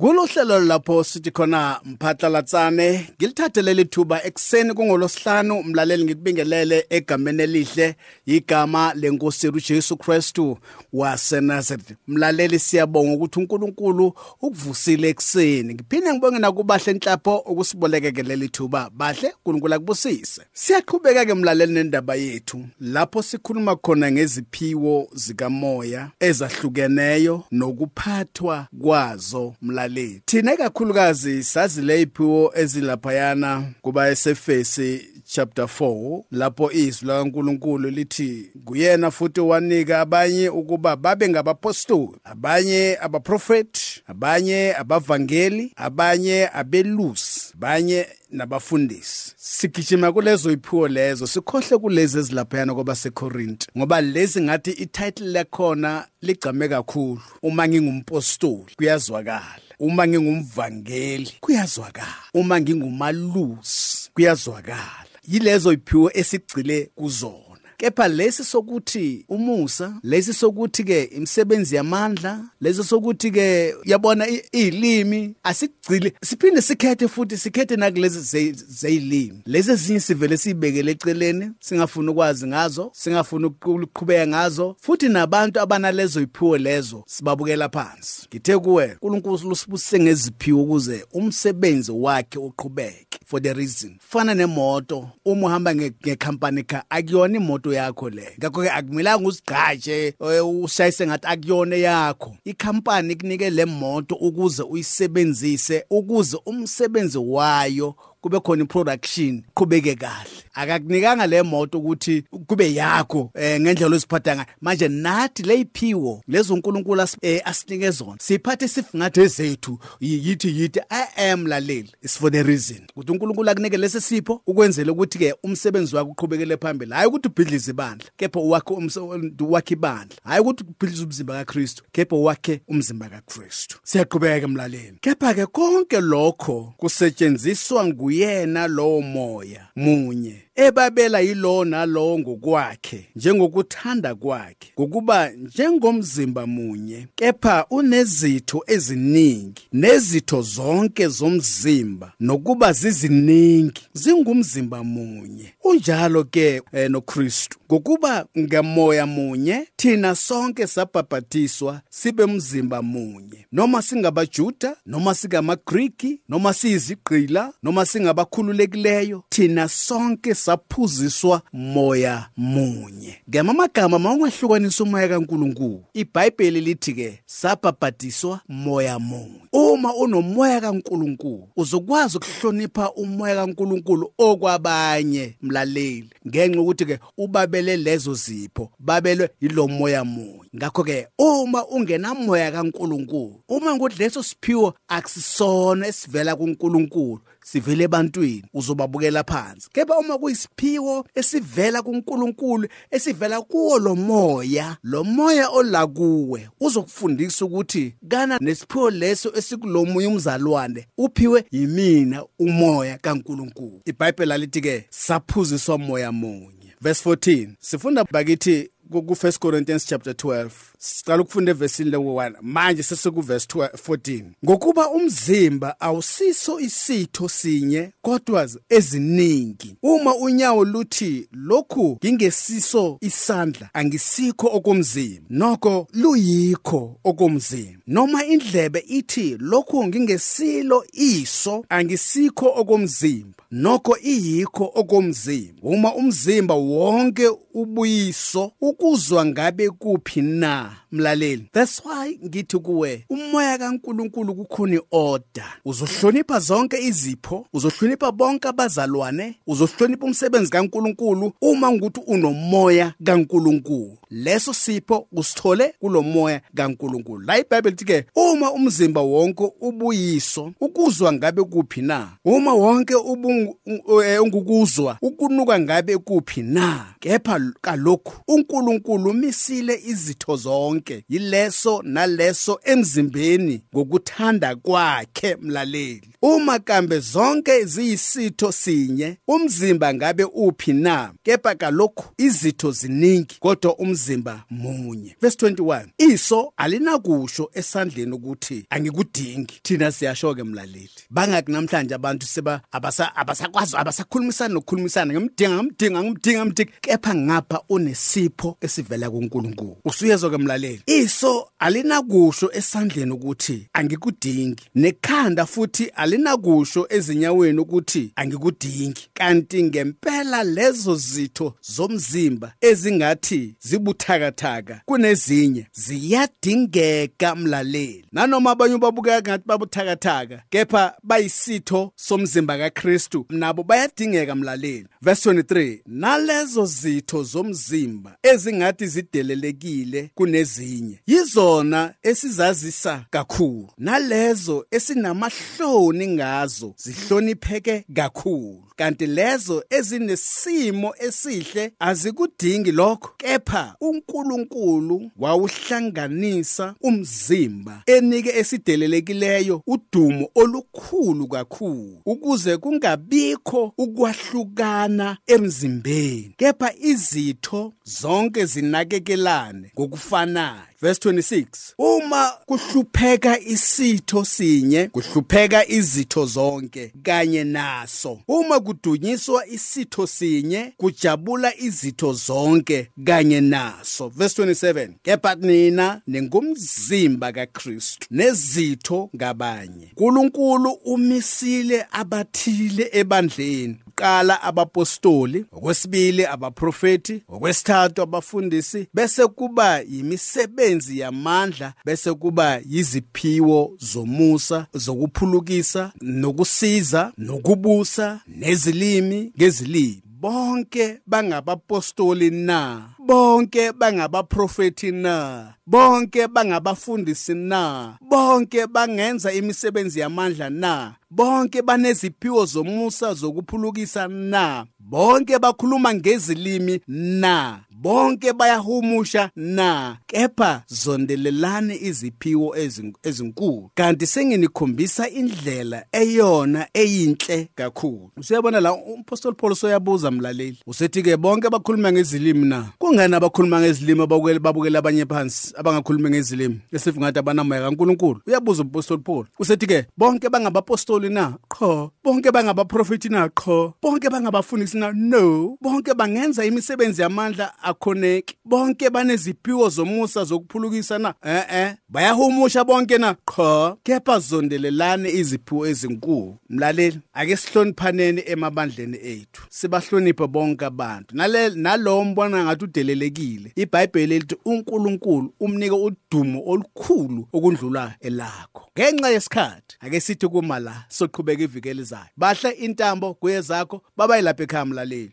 Kulohlelo lapho sithi khona mphatlalatsane ngilithathele lithuba ekseni kungolosihlanu umlaleli ngikubingelele egameni elihle igama lenkosi uJesu Kristu waseNazareth mlaleli siyabonga ukuthi uNkulunkulu ukuvusile ekseni ngiphinde ngibonge nakubahle enhlapho ukusibolekekele lithuba bahle uNkulunkulu akubusise. Siyaqhubeka ke mlaleli nendaba yethu lapho sikhuluma khona ngeziphiwo zikamoya ezahlukeneyo nokuphathwa kwazo mlaleli. Mlaleli thina ikakhulukazi sazi leyiphiwo ezilaphayana kuba esefesi chapter 4 lapho izwi likaNkuluNkulu lithi kuyena futhi wanika abanye ukuba babe ngabapostoli abanye abaprofeti abanye abavangeli abanye abelusi abanye nabafundisi. Sigijima kulezo iphiwo lezo sikhohle kulezi ezilaphayana kwaba seKorinti ngoba lezi ngathi ititle lakhona ligcame kakhulu. Uma ngingumpostoli kuyazwakala. Uma ngingumvangeli kuyazwakala. Uma ngingumalusi kuyazwakala. Yilezo iphiwo esigcile kuzona kepha lesi sokuthi umusa lesi sokuthi ke imisebenzi yamandla lesi sokuthi ke yabona izilimi asigcile siphinde sikhethe futhi sikhethe nakulezi zeyilimi lezi ezinye sivele sibekele eceleni singafuni ukwazi ngazo singafuni ukuqhubeka ngazo futhi nabantu abanalezo iphiwo lezo sibabukela phansi. Ngithe kuwe uNkulunkulu usibusise ngeziphiwo ukuze umsebenzi wakhe uqhubeke. For the reason fana nemoto uma uhamba ngekhampani car akuyona imoto yakho le. Ngakho ke akumelanga usigqaje ushayise ngathi akuyona yakho ikhampani ikunike le moto ukuze uyisebenzise ukuze umsebenzi wayo kube khona iproduction qhubeke kahle. Akakunikanga le moto ukuthi kube yakho eh, ngendlela oziphatha ngayo. Manje nathi leyiphiwo lezo uNkulunkulu eh, asinike zona siphathe sifungathe ezethu yithi yithi i am laleli. Is for the reason. Ukuthi uNkulunkulu akunike lesi sipho ukwenzela ukuthi ke umsebenzi wakho uqhubekele phambili. Hayi ukuthi ubhidlize ibandla kepha wakhe wakhe ibandla. Hayi ukuthi ubhidlize umzimba kaKristu kepha wakhe umzimba kaKristu. Siyaqhubeka emlaleni kepha ke konke lokho kusetshenziswa nguyena lowo moya munye. Ebabela yilo nalowo ngokwakhe njengokuthanda kwakhe ngokuba njengomzimba munye kepha unezitho eziningi nezitho zonke zomzimba nokuba ziziningi zingumzimba munye. Unjalo ke eh, noKristu. Ngokuba ngamoya munye thina sonke sabhabhatiswa sibe mzimba munye. Noma singabajuda noma singamagriki noma siyiziqila noma singabakhululekileyo thina sonke saphuziswa moya munye. Ngamagama mawungahlukanisa umoya kaNkuluNkulu. iBhayibheli lithi ke sabhabhatiswa moya munye. Uma unomoya kaNkuluNkulu uzokwazi ukuhlonipha umoya kaNkuluNkulu okwabanye mlaleli ngenxa ukuthi ke ubabele lezo zipho babelwe yilo moya munye. Ngakho ke uma ungenamoya kaNkuluNkulu uma ukuthi leso siphiwo akusisona esivela kuNkuluNkulu. Sivele ebantwini uzobabukela phansi. Kepha uma kuyisiphiwo esivela kuNkulunkulu esivela kuwo lo moya lo moya ola kuwe uzokufundisa ukuthi kana nesiphiwo leso esikulomunye umzalwane uphiwe yimina umoya kaNkulunkulu. iBhayibheli alithi ke saphuziswa umoya munye. Verse 14 sifunda bakithi ku 1 Corinthians chapter 12 siqala ukufunda evesini le1 manje sesiku verse 14 ngokuba umzimba awusiso isitho sinye kodwa eziningi. Uma unyawo luthi lokhu ngingesiso isandla angisikho okomzimba. Noko luyikho okomzimba. Noma indlebe ithi lokhu ngingesilo iso angisikho okomzimba. Nokho iyikho okomzimba. Uma umzimba wonke ubuyiso ukuzwa ngabe kuphi na mlaleli? That's why ngithi kuwe umoya kaNkuluNkulu kukhona iorder. Uzohlonipha zonke izipho uzohlonipha bonke abazalwane uzohlonipha umsebenzi kaNkuluNkulu uma ukuthi unomoya kaNkuluNkulu. Leso sipho usithole kulomoya kaNkuluNkulu. La iBhayibheli lithi ke uma umzimba wonke ubuyiso ukuzwa ngabe kuphi na uma wonke ubu ongukuzwa ukunuka ngabe kuphi na? Kepha kalokhu uNkulunkulu umisile izitho zonke yileso naleso emzimbeni ngokuthanda kwakhe mlaleli. Uma kambe zonke ziyisitho sinye umzimba ngabe uphi na? Kepha kalokhu izitho ziningi kodwa umzimba munye. Verse 21 iso alinakusho esandleni ukuthi angikudingi. Thina siyasho ke mlaleli. Bangaki namhlanje abantu seba abasakwazi abasakhulumisana nokukhulumisana. Ngimdinga ngimdinga ngimdinga ngimdinga. Kepha ngapha unesipho esivela kuNkulunkulu. Usuyezwa ke mlaleli? Iso alinakusho esandleni ukuthi angikudingi. Nekhanda futhi alinakusho ezinyaweni ukuthi angikudingi. Kanti ngempela lezo zitho zomzimba ezingathi zibuthakathaka kunezinye ziyadingeka mlaleli. Nanoma abanye babukeka ngathi babuthakathaka kepha bayisitho somzimba kaKristu. Nabo bayadingeka mlaleli. Verse 23 nalezo zitho zomzimba ezingathi zidelelekile kunezinye yizona esizazisa kakhulu. Nalezo esinamahloni ngazo zihlonipheke kakhulu. Kanti lezo ezinesimo esihle azikudingi lokho. Kepha uNkulunkulu wawuhlanganisa umzimba enike esidelelekileyo udumo olukhulu kakhulu ukuze kungabikho ukwahlukana emzimbeni. Kepha izitho zonke zinakekelane ngokufanayo. Verse 26 uma kuhlupheka isitho sinye kuhlupheka izitho zonke kanye naso. Uma kudunyiswa isitho sinye kujabula izitho zonke kanye naso. Verse 27 kepha nina ningumzimba kaKristu nezitho ngabanye. uNkulunkulu umisile abathile ebandleni. Okokuqala abapostoli okwesibili abaprofeti okwesithathu abafundisi bese kuba yimisebenzi yamandla bese kuba yiziphiwo zomusa zokuphulukisa nokusiza nokubusa nezilimi ngezilimi. Bonke bangabapostoli na? Bonke bangabaprofeti na? Bonke bangabafundisi na? Bonke bangenza imisebenzi yamandla na? Bonke baneziphiwo zomusa zokuphulukisa na? Bonke bakhuluma ngezilimi na? Bonke bayahumusha na? Kepha zondelelani iziphiwo ezinkulu. Kanti senginikhombisa indlela eyona eyinhle kakhulu. Usiyabona la umpostoli Paul soyabuza mlaleli. Usethi ke bonke bakhuluma ngezilimi na? Kungani abakhuluma ngezilimi ababukela babukela abanye phansi abangakhulumi ngezilimi? Esithi ngathi abanamaya kaNkuluNkulu. Uyabuza umpostoli Paul. Usethi ke bonke bangabapostoli na? Qho. Bonke bangabaprofeti na? Qho. Bonke bangabafundisi na? No. Bonke bangenza imisebenzi yamandla akhoneki. Bonke baneziphiwo zomusa zokuphulukisa na? Eh eh bayahumusha bonke na? Qha kepha zondelelane iziphiwo ezinkulu. Mlaleli ake sihloniphaneni emabandleni ethu. Sibahloniphe bonke abantu. Nale nalo mbona ngathi udelelekile. iBhayibheli lithi uNkulunkulu umnike udumo olukhulu okundlula elakho. Ngenxa yesikhathi ake sithi kuma la soqhubeka iviki elizayo bahle intambo kuye zakho babayilapha ekhaya mlaleli.